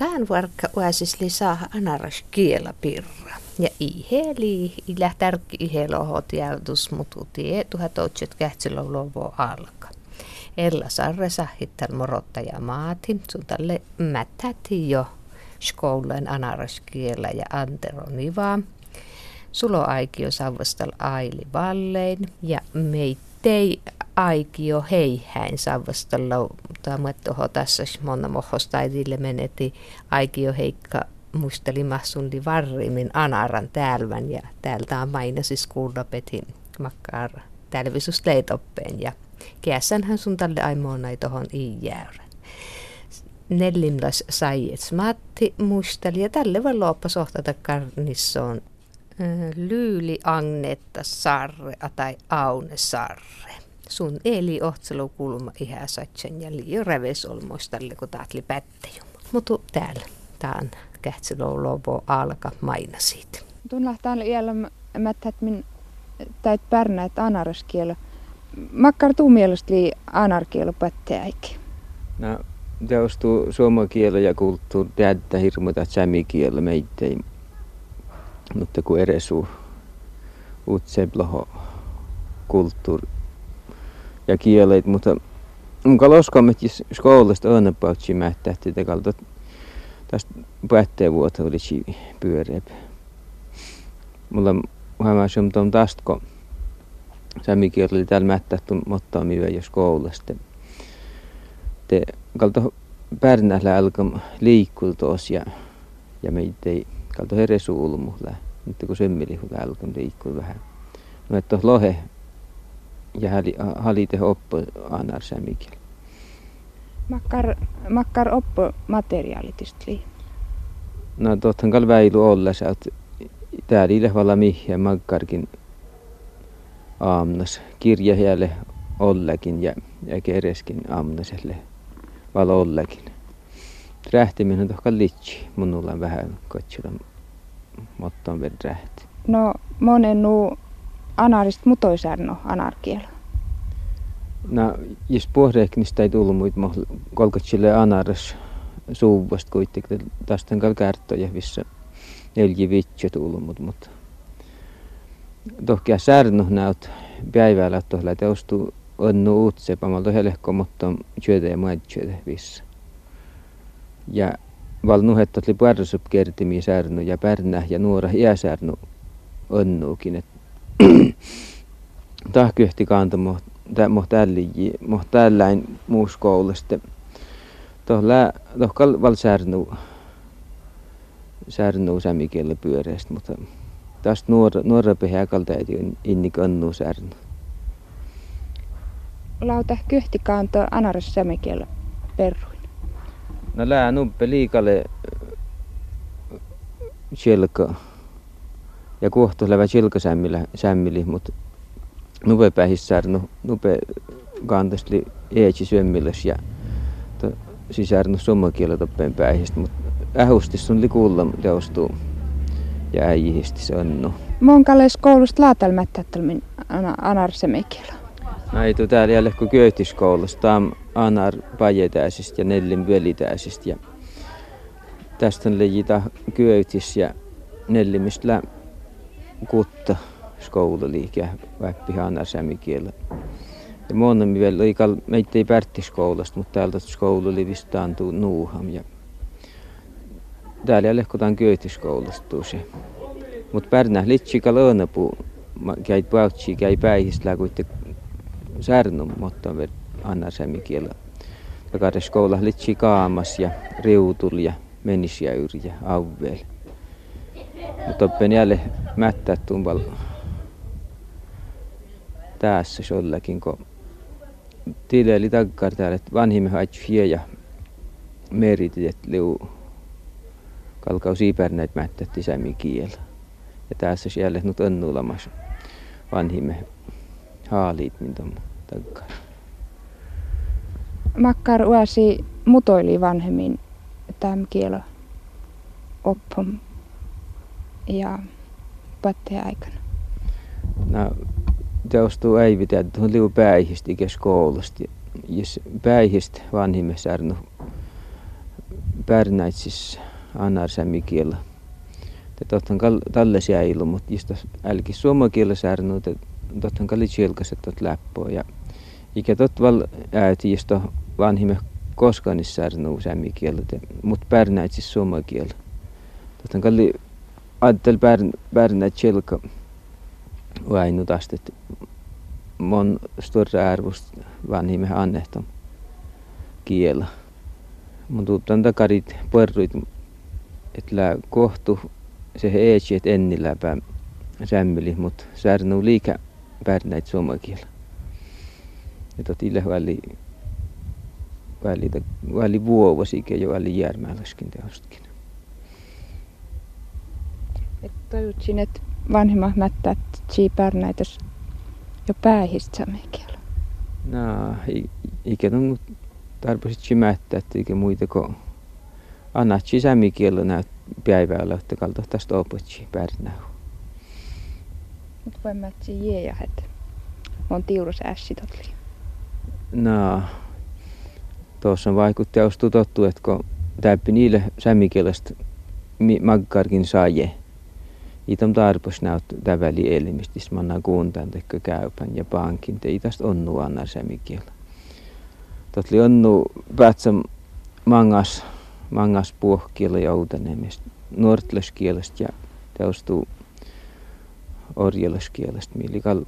Tämän varkka uäsisli saa anaras kiela pirra. Ja iheli, illä tärkki ihelohot jäytus, mutta tie tuhat otset kähtsilö lovo alka. Ella sarre sahittal morottaja maatin, sun tälle mättäti jo skoulun anaraskielä ja Antero Nivaa. Sulo aikio savvastal aili vallein ja meittei aikio heihäin savvastalla tuoho tässä monna mohosta äidille meneti aikio heikka muisteli mahsundi varrimin anaran täälvän ja täältä on siis kuullapetin makkaar tälvisus leitoppeen ja hän sun tälle aimoonai tohon i jäyrän nellimlas saijets Matti musteli ja tälle voi loppa sohtata karnissoon Lyyli Agnetta Sarre tai Aune Sarre. Sun eli ohtselu kulma ihä satsen ja liio reves olmoistalle, kun taatli pättäjum. Mutta täällä, tää on kähtselou lopo alka maina siitä. Tun lähtään iällä mättät min täyt pärnäät anaraskielä. Makkar tuu mielestä lii anarkielä pättäjäikin. No, teostuu suomen kieli ja kulttuuri täyttä hirmuita sämikielä meitä. Mutta kun eresu utsebloho kulttuuri ja kielet, mutta Onko loskammet skoulasta önepautsi mättähti tekalta tästä päätteen vuotta oli chivi pyöreä. Mulla hämäs on tuon tästä, kun sämikielä oli täällä mättähty mottaa miä jos koulusta te kalto pärnällä alkoi liikkua tos ja, ja meitä ei kalto heresuulmulla. Mutta kun semmelihulla alkoi vähän. No että lohe ja halite oppo anar sämikel. Makkar, makkar oppo materiaalitisesti. No tottahan kal väilu olla sä oot täällä ilehvalla mihin makkarkin aamnas kirjahjälle ollekin ja, ja kereskin aamnaselle valo ollekin. Rähtiminen on tohka litsi. Minulla on vähän kotsilla motton verran rähti. No monen nu anarist mutoisärno anarkiel. No, jos puhdeknista ei tullut muita kolkotsille anaras suuvasta kuitenkin. Tästä on kärtoja, missä neljä vitsi tullut, mutta, mutta tohkia särnu näyt päivällä tuolla teostuu onnu utse pamalta helekko, mutta työtä ja maitsyötä vissä. Ja val nuhettat li puarsup kertimi särnu ja pärnä ja nuora iäsärnu onnuukin. Et tahkyhti kanto mohta älliä, mohta älläin muus koulusta. Tohla, tohkal val särnu, särnu sämikielä pyöreästä, mutta tästä nuora, nuora pehäkalta ei inni kannu särnu lauta kyhtikaanto anaras sämikielä perruin? No lää nuppe liikalle selka ja kohtuulleva selkasämmillä sämmili, mutta nupe pähissään no, nupe kantasti eetsi syömmilles ja to, sisärnu sommakielä toppeen päihistä, mutta ähustis on likulla teostuu ja äijihistä se on no. Mon kalles koulusta laatalmättä anarsemekielä. Näitä täällä jälle kun köytiskoulussa. Tämä on Anar Pajetäisistä ja Nellin Velitäisistä. Ja tästä on lejitä köytis ja Nellimistä kutta skoululiike väppi Anar sämikielä. Ja moni vielä ikal, meitä ei pärttiskoulusta, mutta täältä skoululivistä antuu nuuham. Ja täällä kun tämän köytiskoulusta tuossa. Mutta pärnä litsikal öönäpuu. Käit pautsi, käy päihistä kuitenkin särnum mutta ver anna semikielä. Takare skola litsi kaamas ja riutul ja menis ja yrjä auvel. Mutta oppen jälle mättää tumpal tässä jollakin, kun tileli takkar täällä, että vanhimme haitsi ja meritit, liu kalkau siipärnäit mättätti sämi kielä. Ja tässä siellä nyt on vanhimme haalit, tuommoinen takkar. Makkar uasi mutoili vanhemmin tämän kielo oppom ja patteen aikana. No, teostuu ei pitää tuohon liu päihistä koulusta. Jos päihistä vanhimmessa arnu pärnäitsis anarsämi kielä. Tottahan talle säilu, mutta just älki suomen kielä särnu, tottahan kalli chielkaset tot läppoa. Ja ikä tot val ääti, josta vanhimme koskaan niissä särnu sämi kielä, mutta pärnäitsis suomen kielä. Tottahan kalli ajattel pärnäit chielka vainu tästä, että mon större arvost vanhimme annehtom kielä. Mun tuuttan takarit puerruit, että kohtu se eetsi, että enni läpä sämmeli, mutta särnu liikä pärnäit suomakielä. Ja tot ille väli, väli, väli vuovasikin jo väli järmäläskin teostkin. Toivotsin, että vanhemmat pärnäitös jo päähistä kielä. No, ikä on tarpeeksi mättä, että eikä muita kuin annatsi sämikielä näyt päivällä, että kalta tästä opetsi pärnäu. Mutta voi mätsi että on tiurus ässi totli. No, tuossa on vaikutti ostu tottu, että kun täyppi niille sämikielestä magkarkin saaje, Itom tarpos näyt täväli elimistis manna kuuntaan tekö käypän ja pankin, te itästä onnu anna sämikielä. Totli onnu päätsä mangas, mangas puohkielä joutanemista, nuortleskielestä ja teostuu orjeleskielestä, millä kal,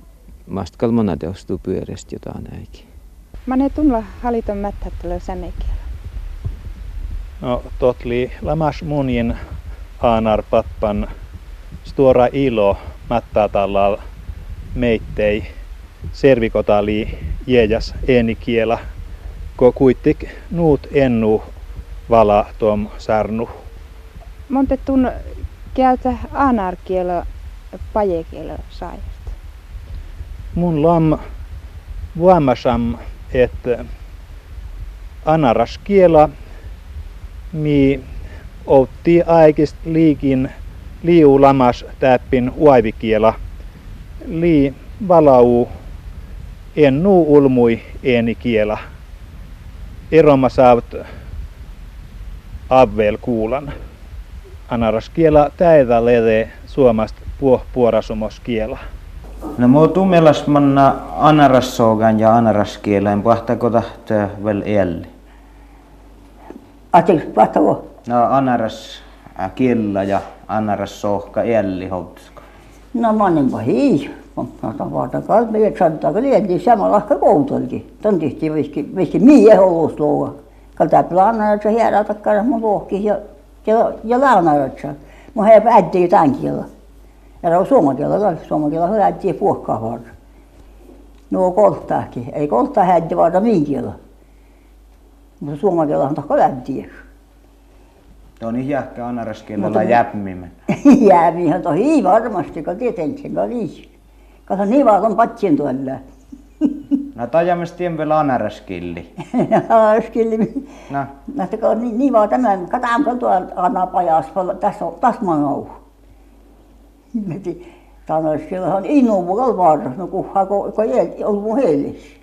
mast kalmana teostuu pyöreästä jotain näikin. Mä ne tunla haliton mättättelyä sämekielä. No, totli lamas munien aanar pappan stora ilo mättätalla meittei servikotali jejas enikiela ko kuittik nuut ennu vala tuom särnu. Montetun käytä anarkielo pajekielo saajasta. Mun lam vuomasam, että anaraskiela mi outti aikist liikin liu lamas täppin uaivikiela li valau ennu ulmui enikiela. Eroma saavat avvel kuulan. Anaraskiela täitä lede suomasta puh puorasumoskiela. No muu tumelas manna anarassogan ja anaraskieleen pahtako tahtaa vel elli? Atiks pahtako? No anaras kiellä ja anaras sohka elli houtska. No monenpa hii. Mutta vaata kalme, että sanotaan, että lientiin samalla ehkä koutolki. Tän tehtiin viski, viski mie hollusluoga. Kalta planaratsa hiera takkara mun luokki ja, ja, ja launaratsa. Mun hei päättiin tämän kielä. Ja se on suomakielä kanssa. Suomakielä on äidtiin puokkaa. No koltaakin. Ei koltaa häddi varra mihin kielä. Mutta suomakielä on takka äidtiin. Tuo on ihjahka anaraskielellä jäpmimen. Jäämihän to hii varmasti, kun tietenkin kun niin. Kato niin vaan on patsin tuolla. No tajamis tien vielä anaraskilli. Anaraskilli. No. No että kun niin, niin vaan tämän, kataan kun tuolla anna pajas, tässä on, tässä mä oon. Meti, anaraskilla on innu kalvaara, no kuhaa, kun, kun on mun heilis.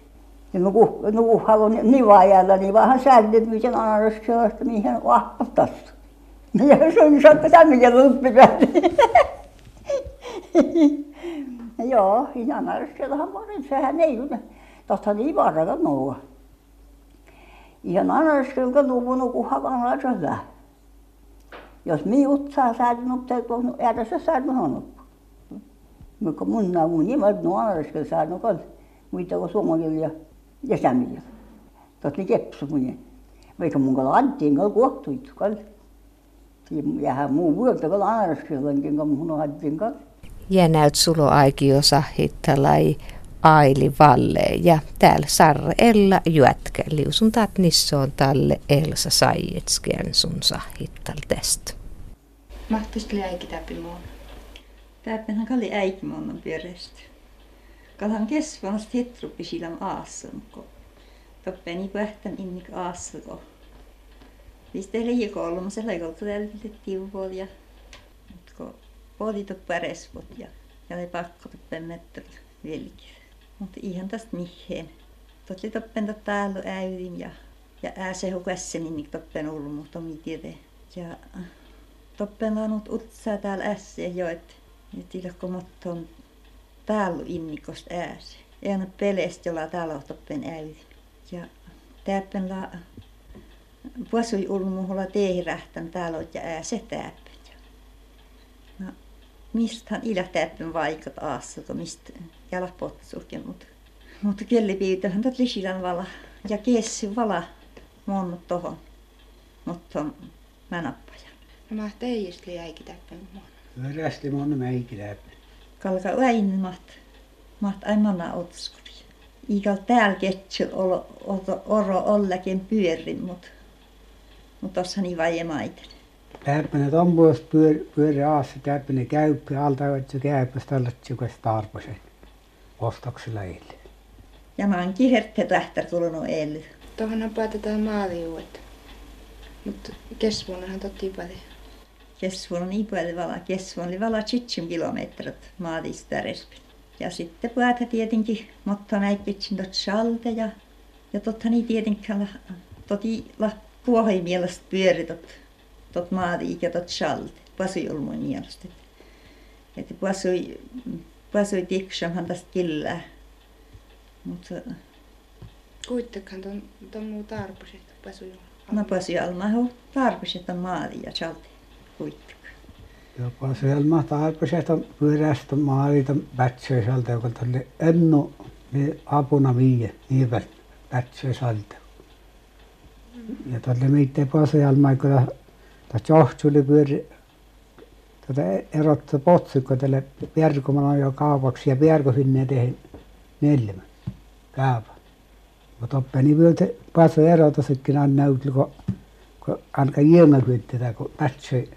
Ja no kuh, no kuhaa, kun niin vaan jäällä, niin vähän säädät, miten anaraskilla, mihin vahvattas. Se on saattu tämänkin luppi Joo, ihan anarskillahan monen, sehän ei niin varrakaan nuo. Ihan anarskilla nuo nukuha kanalla Jos mi utsaa säädyn upteet, kun ääressä säädyn on Mutta mun naa mun nimet nuo anarskilla säädyn kal, muita kuin suomakilla ja, ja sämillä. Totta niin kepsu mun. Vaikka mun kala anttiin kal kohtuit kal. Ja muu vuotta kun mun ja näyt sulo aikio sahittalai aili valle ja täällä Sarre Ella juätkä liusun taat nissoon talle Elsa Saietskien sun sahittal tästä. Mahtuisi äiki täpi muun. Täppenhän kalli äiki muun perästä. Kalhan kesvanasta hitruppi silam aasun, kun toppeni pähtän innik aasuko. Viste liiko ollut, mutta laikolta täältä tiuvool ja poliitot päresvot ja, ja ne pakkoivat pennettää vieläkin. Mutta ihan tästä miheen. Totli toppenta täällä äydin ja Ja ääse hukässä niin toppen ulmu, tomi tiede. Ja toppen laanut utsaa täällä ässä jo, että nyt ilkomotton täällä innikosta ääse. Ei anna pelestä, jolla täällä on toppen äyli. Ja täppen la puasui ulmuhulla teehirähtän täällä on ja ääse täppen. No, mistähän ilä täppen vaikat aassa, mistä jala potsukin, mutta mutta kellipiitähän tätä lisilän vala ja kiessi vala mun tohon. Mutta mä nappajan. No mä teijästi jäikin täppen mun. Vörästi mun meikki läpi. Kalka väin maht. Maht ai manna otskuri. Iikal täällä ketsyl olo, oro, ollakin pyörin, mut. Mut tossa niin vaje maiten. Täppänä tommoista pyör, pyöri aassa, täppänä käyppä, alta otsi käyppä, tällä tsukas tarposen. Ostoksella eilen. Ja mä oon kihertte tähtär tullut eilen. Tuohon päätetään maaliuet. Mutta kesvuonnahan totti paljon. Kesvuon on niin paljon vala. Kesvuon oli vala 70 kilometrit maadista Ja sitten päätä tietenkin, mutta näikitsin tot salte ja, ja totta niin tietenkin toti la puohoi mielestä pyöri tot, tot maadi ja tot salte. Pasui olmoin mielestä. Että pasui, pasui tiksamhan tästä killää. Mutta Kuittekaan ton, ton muu tarposet pasui no pasui almahu tarpeeksi on maadi ja salte kuittek. Jopa siellä tarpeeksi on pyörästä maalita pätsöisalta, joka tälle ennu niin apuna viie, niin pätsöisalta. ja tal oli meid posejal ma ikka ta tsohtuli pyöri tota e- erottu potsukko tälle perkumana jo kaupaksi ja perkuhin ne tehin neljä kaupa. Mutta oppeni vyötä päässä erotasykkin aina näytli, kun, kun ainakaan jäämä tätä, kun tätsöi.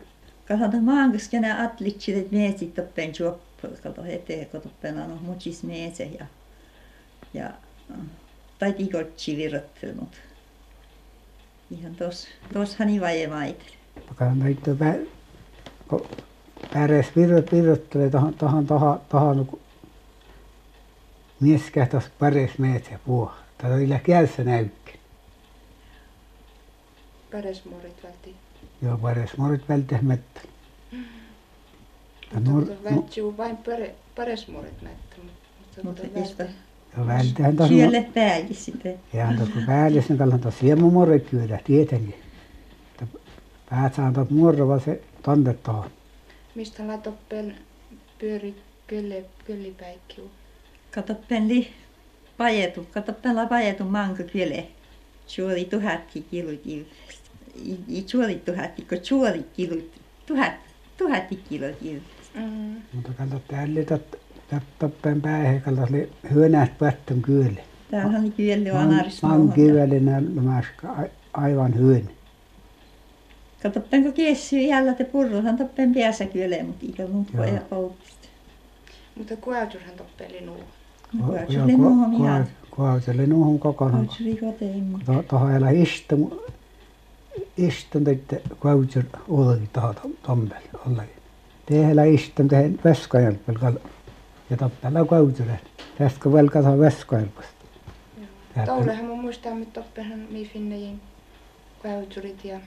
Kasata maankeskena atlitsit, että miesit toppen juoppuus, kato eteen, kun toppen on noh, mutsis miese ja, ja noh, taitiko chivirottelmut. Ihan tos, toshan i vaje maiteli. Pakana näitä pä, kun päres virot virottelee tohon, tohon, tohon, tohon, kun mies kähtäisi päres metsä puuha. Tätä on kädessä näykki. Päresmuorit vältti. Joo, päres morit välttäisi mettä. Ja Mutta vältti vain päre, päresmuorit mättä. Mutta Mutta mutta vältti. ja välttähän tuossa syölle pääji sitten. Ja tuossa kun päälle sen kallan tuossa siemumorre kyllä tietenkin. Että päät saa tuot muorova se tonne tuohon. Mistä la toppen pyöri kölle, köllipäikkiu. Katoppen li pajetu, katoppen la pajetu manko kyle. Suoli tuhatti kilut ilmeisesti. I suoli tuhatti, kun suoli kilut, tuhat, tuhatti kilot ilmeisesti. Mm. Mutta kalta täällä tot, tot, toppen päähe kalta oli hyönäät pättön kyllä. Täällä on kyelle anaris Man kivellinen lämäska aivan hyön. Katoppen kun kiessyy jälleen te purruhan toppen päässä kyle, mutta ikä Joo. voi polttista. Mutta kuauturhan toppeli nuu. Kuotsuli nuohon ihan. Kuauteli nuuhun kokonaan. Kuotsuli kotiin. Tuohon älä istu, istun teitte kuautur uudella tuohon tommelle ollakin. Tehdä istun tehen veskajalpel ja toppella kuauture. Tästä kun velka saa veskajalpasta. Toulehan mun muistaa, että toppehan mi finnejin kuauturit ja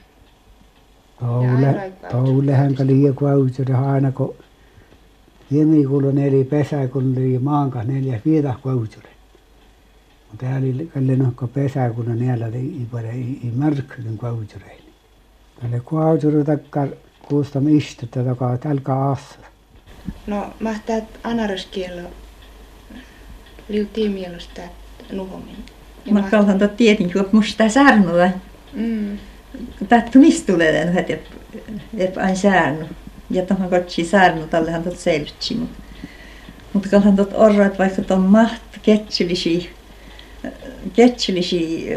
Toule, toulehän liian kuauture aina kun Jemikuulla neljä pesä, kun oli maanka neljä viitä kuauture. Mutta täällä oli kalle nohko pesä, kun on näillä paljon ei, märkkynyt kuautureille. Kalle kuauture takkar kuusta mistä takaa tälkä aassa. No, mahtaa anaraskielo liutii mielestä nuhomin. Mä kalhan tot tietenkin, kun musta särnua. Mm. Tattu mistä tulee tämän että et aina särnu. Ja tuohon kotsi särnu, tallehan tot selvitti. Mutta mut kalhan tot orrat, vaikka ton maht ketsylisi, ketsylisi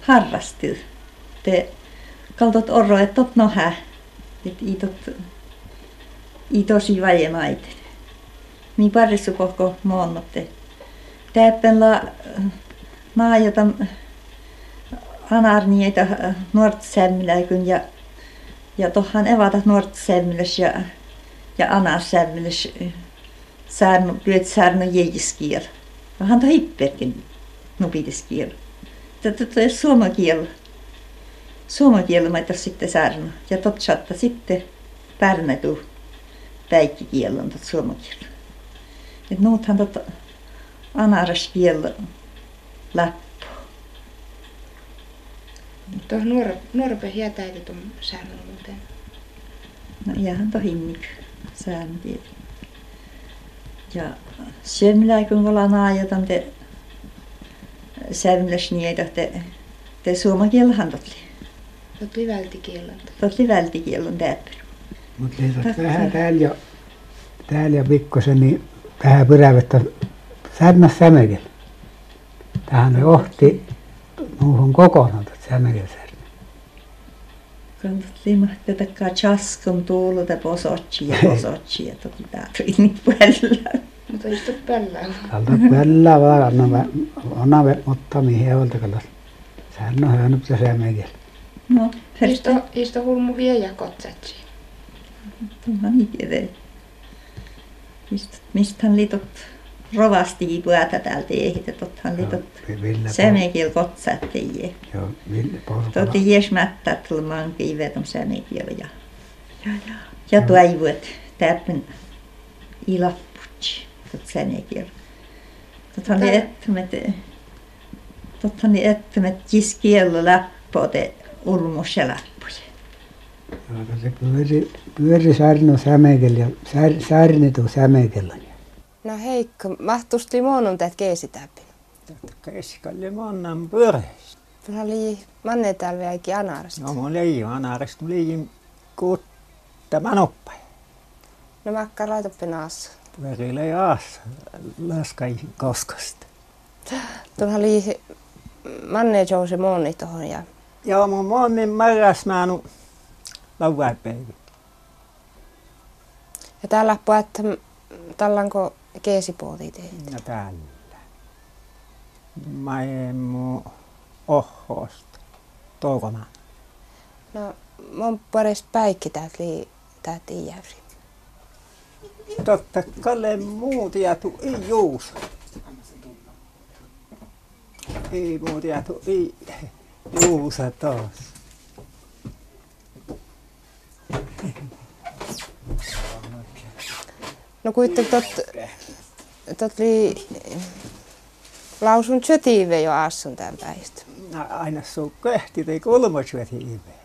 harrastil. Te kaltot orro, että tot nohä. Että i tot, i tosi vaje maiten. Niin parissu koko moonnotte. Täppen la naajota anarnieita nuortsämmilläkyn ja ja tohan evata nuortsämmilläs ja ja anarsämmilläs särnu pyöt särnu jäiskiel. Vähän to hipperkin nupidiskiel. Tätä suoma kiel. Suoma kiel mä sitten saarna. Ja tot sitten pärnätu päikkikielon tot suoma kiel. Et nuuthan tot anaras kiel läppä. Tuo nuore, nuorempi jätäiti tuon säännön muuten. No ihan tohinnik sääntiet. Ja semlä kun ollaan aajatan te sämläs niitä te te suoma kielhan totli. Totli vältikielon. Totli vältikielon täppä. Mutta liitot vähän täällä jo, täällä jo pikkusen, niin tähän pyrävettä särmäs sämekellä. Tähän ne ohti muuhun kokonaan tätä sämekellä särmä. Kun totli mahti takkaa chaskon tuulu te posotsi ja posotsi ja totli tää tuli niin päällä. Mutta istu pellaan. Täältä kyllä vaan, anna, anna mutta mihin olta kallas. Sehän on höynyt se sämekellä. No, Isto, isto hulmu vie ja niin tiedä. Mist, mistähän liitot rovasti puätä täältä ehitä, tottahan liitot Ville sämekiel kotsatteje. Joo, Ville Porkala. Totti jes mättä tulmaan kiivet on sämekiel ja ja ja ja toivuet täppän ilapputsi tot sämekiel. Tottahan ne ettemet tottahan ne ettemet jis kiello läppöte ulmus ja läppuja. Joo, kun se pyöri, pyöri särno sämekellä ja sär, särnitu sämekellä. No Heikko, mahtusti muonun täät keesitäpin. Keskalle mannan pyöreistä. Tuolla oli manne täällä vieläkin anarasta. No mun ei anarista, mun ei kuutta manoppa. No makka laitoppi naassa. Pyörille ei aas laskai koskasta. Tuolla oli manne jousi muoni tohon ja Joo, mun monni marras maanu lauanpäivä. Ja täällä puhuu, että tallanko keesipuoli teitä. No täällä. Mä en mu ohosta. Toukomaan. No, mun pares päikki täältä lii täältä iäysi. Totta kalle muu tietu ei juus. Ei muu tietu ei juusa taas. No kuitenkin tot, tot li lausun tjötiive jo assun tämän päistä. No, aina suu köhti tai kolmosyöti ive.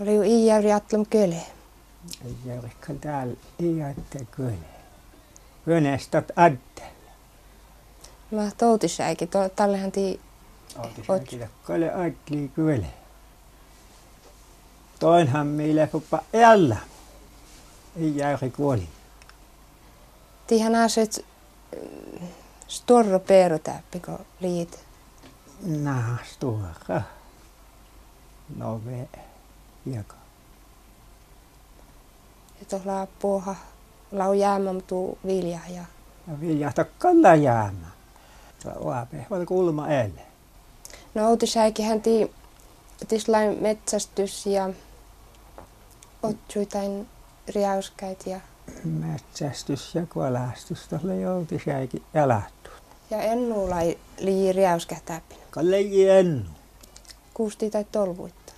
Oli jo iäyri atlum köle. Täällä ei ajatte kyllä. Veneestat adde. Mä toutisääkin, to, tallehan tii sitä kalle adli kyllä. Toinhan meille puppa jällä. Ei jäyri kuoli. tiihän aset storro peero täppi, kun liit. Nahas tuoka. Nove. Jaka. Ja tuolla puoha lau jäämä tuu vilja ja Ja viljahta kalla jäämä. Oape oli kulma elle. No outisääkin hän tii tislain metsästys ja otsuitain riauskäit ja, Metsästys ja kalastus tuolla jouti säikin jalattu. ja ennuulai lii riauskätäpin. Kalle jennu. Kuusti tai tolvuitta.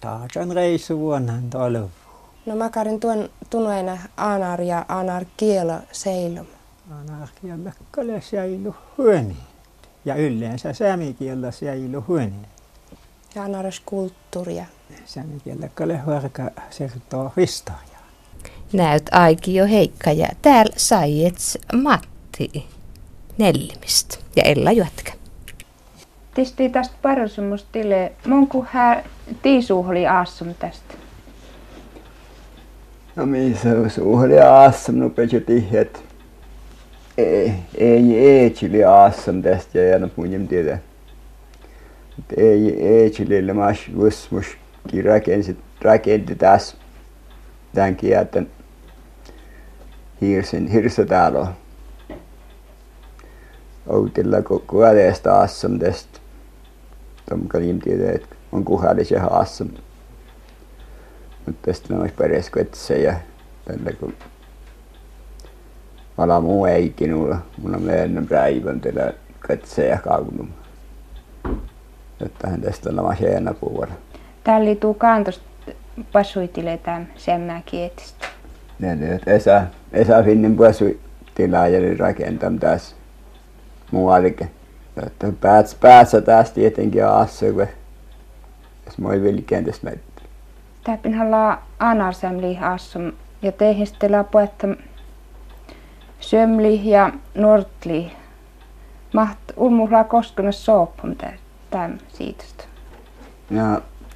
Taas on reissu vuonnan tolvu. No makarin tuon tunuena aanar ja aanar kielo seilum. Anarkialla kalle säilu hyöneet. Ja yleensä samikielellä säilu hyöneet. Ja aanaras kulttuuria. Samikielellä kalle harka sertoo historiaa. Näyt aiki jo Heikka ja täällä saiets Matti Nellimistä ja Ella Jätkä. Tisti tästä parosumusta tille. Monku hää tiisuhli aassum tästä. No missä aassam, no pecho tihet. Ei, ei, ei, chili aassam tästä ja no puhujem tiedä. Ei, ei, chili mas vusmus ki rakensit, rakenti tässä. Tän kielten hirsin, hirsetalo. Outilla kuoleesta aassam tästä. Tom kalim tiedä, että on kuhallisen aassam. Mutta tästä on päres kvetse ja tällä kun Vala muu eikin mulla. Mulla on myönnän päivän tällä kötse ja kaunum. Jotta hän tästä on lama puolella. Täällä tuu kantosta pasuitille tämän semmää kietistä. Ne nyt Esa, Esa Finnin pasui tilaajalle rakentam taas muuallekin. Jotta pääts, päässä taas tietenkin aassa, kun jos moi vilkeen tästä näitä. Tää pinhalla anarsemli assum ja teihin sitten lapu, että sömli ja nortli maht ulmuhla koskenut soppum tämän siitästä.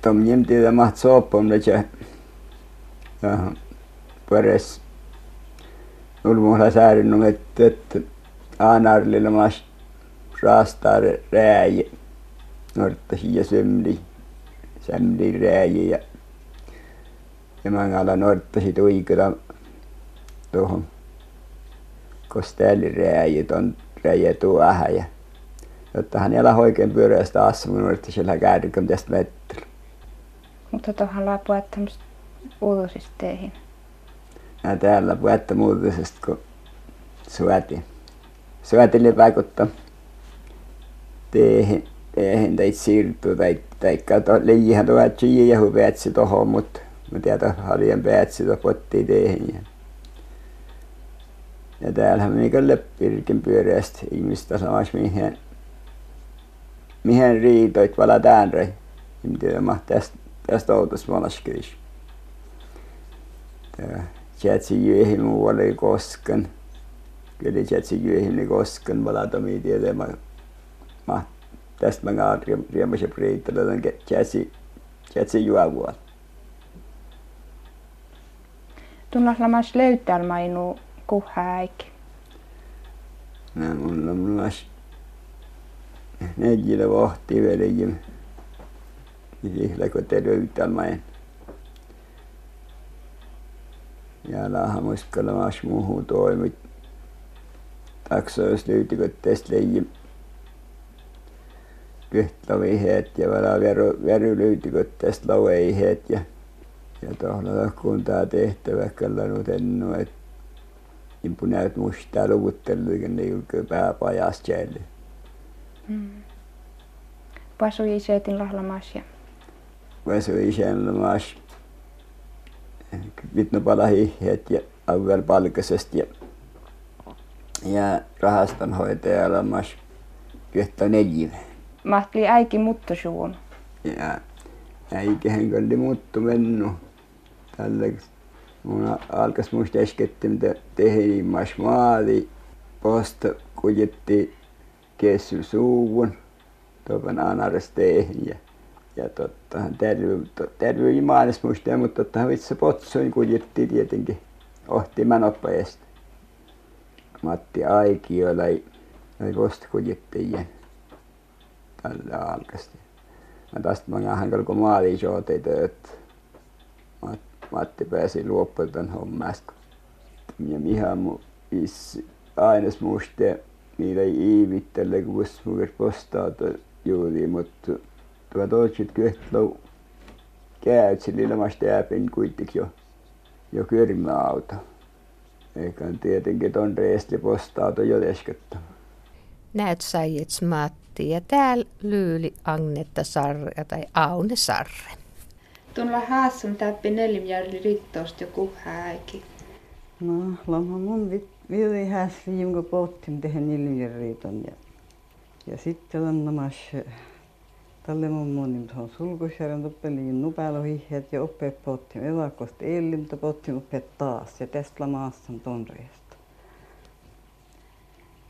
Ja tom jämti maht soppum det ja peres ulmuhla säärinnut, että, että aanarlilla mas raastaa rääji norttasi ja sömli sämli rääji ja. Ja mangala norttasi tuikata tuohon kostelli rääjä tuohon ja. Jotta hän elää oikein pyöreästä assun norttasi sillä käydykö tästä metriä. Mutta tuohon laapua, että uudisista teihin ja täällä puhetta muutoksesta kun syötiin syötille vaikuttaa. Teihin teihin teit siirtyy tai tai kato liian tuot siihen ja päätsi tuohon mutta mä tiedä halien päätsi tuo pottiin teihin. Ja ja täällähän meni kyllä pirkin pyöreästi ihmistä samassa mihin mihin riitoit vala täänrei en tiedä tästä tästä outos malaskris tämä Tjätsijöihin muualle ei kosken. Kyllä Tjätsijöihin ei kosken valatomi tiedä mä mä tästä mä gaan riemmässä priittellä tämän Tjätsi Tjätsi juovua. Tunnas lamas löytää mainu kuhäik. No mun on mulas neljillä vahti velikin. Löytää main. ja lahmuskalamas muuhun toimit taksois lyytiköttäis leijim kyhtlaviheet ja vala veru verulyytiköttäis laveiheet ja ja tohlata kun tää tehtävä kyllä nyt ennu et impu näyt mustaa luvutteluikin ne julkee pääpajast jälle. Mm. Pasu isetin lahlamas ja. Pasu isen lamas vitnopalahihet ja alueen palkasesta ja ja rahastonhoitajalla mas yhtä neljä. Mahtli äiki muttu suun. Ja äikihän kyllä muttu mennu. Tällä mun alkas musta äsketti mitä tehdään mas maali posta kujetti kessy suuvun. Topan anaras teihin ja ja tottahan terve terve maailmassa muistaa mutta tottahan vitsi potsoin kuljettiin tietenkin ohti nopeasti Matti Aikiola ei ei postikuljettajia tällä alkasti ja tästä mangahan kyllä kun maalisootei tööt Matti pääsi luopumaan tämän hommasta ja mihän mun issi aines muistaa niitä ei iivittele kun postaa juuri mutta tuo toiset kehtoo käyt sillä ilmasta jääpin kuitenkin jo jo kuorma-auto eikä tietenkin tuon reesti posta-auto jo leskettämä. Näet Saijets Matti ja täällä Lyyli Agnetta Sarre tai Aune Sarre. Tuolla haassun täppi neljämjärli rittoosta joku häikin. No, lama mun viili häsli, jonka pohtin tehdä neljämjärli ja, ja sitten on namas Talle mummonim tuohon sulkusjärjen tuppeliin nupälohihet ja oppeet pottim evakosta eilli, mutta pottim oppeet taas ja tästä maassa ton reesta.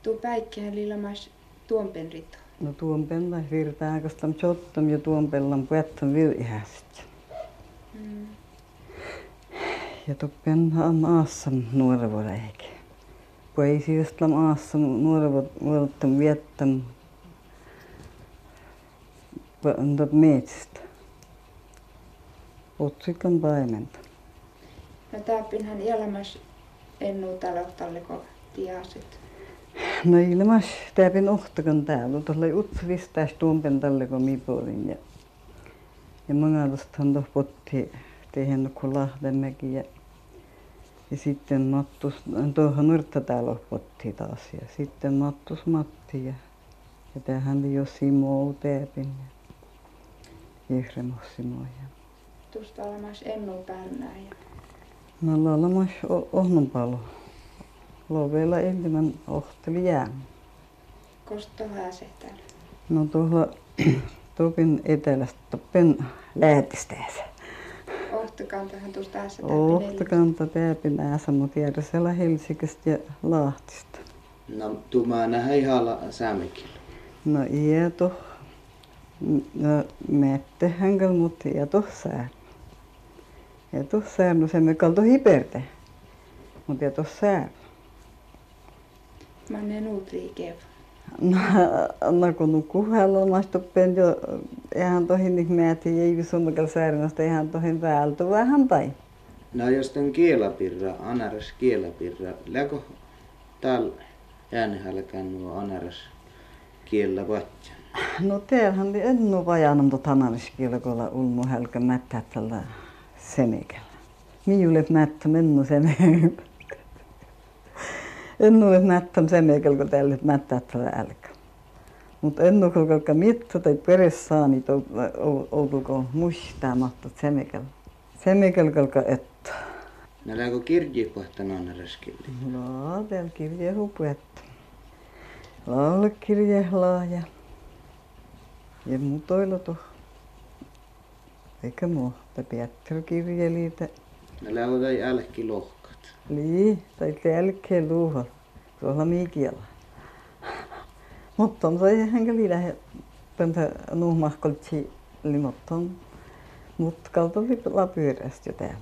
Tuo päikkihän liilamas tuon rito. No tuon penla virtaa kastam chottam ja tuon pellan puettam vilihästä. Mm. Ja tuppen maassa nuorevuoda eikä. Poisiasta maassa nuorevuoda viettam metsistä otsikan paimenta no täällähän elämässä ennuu taloutalleko tiasit. No ilmas täälläpin ohtakan täällä. Tuolla utsuvistäis tuompen talleko mipolin ja ja mangalustahan tuossa potti tehnyt kun Lahdenmäki ja ja sitten mattus tuohon Nurttatalo potti taas. Ja sitten mattus Matti ja Ja tähän jo Simo Teepin ja Jehremos Simo. Ja... Tuosta olemassa ennu pärnää. Ja... No laulamas ohnun palo. Lovella enemmän ohteli jään. Kosta täällä? No tuolla Topin etelästä Toppen lähettisteessä. Ohtokantahan tuosta tässä Ohtakanta Täpinäässä, mutta Järjesellä Helsingistä ja Lahtista. No tuuma nähdä ihalla säämekillä. No ieto. No hängel, mutta ieto sää. Ieto sää, no se me kalto hiperte. Mutta ieto sää. Mä en uut liikeä. No, no kun nukuhella mastoppen jo eihän tohin niin määti ei summakal säärinnasta eihän tohin päältä vähän tai. No jos tämän kielapirra, anaras kielapirra, läkö täällä äänehälkään nuo anaras kiellä vatja? No täällähän oli ennu vajana, mutta kun ulmu hälkä mättää tällä senekällä. Miulet mättä mennu senekällä. En ole mättä semekel kun täällä mättää tällä älkä. Mutta en ole mitto tai peressaani to outulko muistaa mahtot semekel. Semekel kolka etto. No läkö kirji kohtan on raskille? No, täällä kirje hupuetta. Laule kirje laaja. Ja mutoilla to. Eikä muu. Tai Pietro kirjeliitä. No läkö tai älkki lohkat? Lii, tai tälkeen luuha. Tuolla miikiellä. Mutta on se hänkä liidä pöntä nuhmahkoltsi limotton. Mutta kalto lapyörästä jo täällä.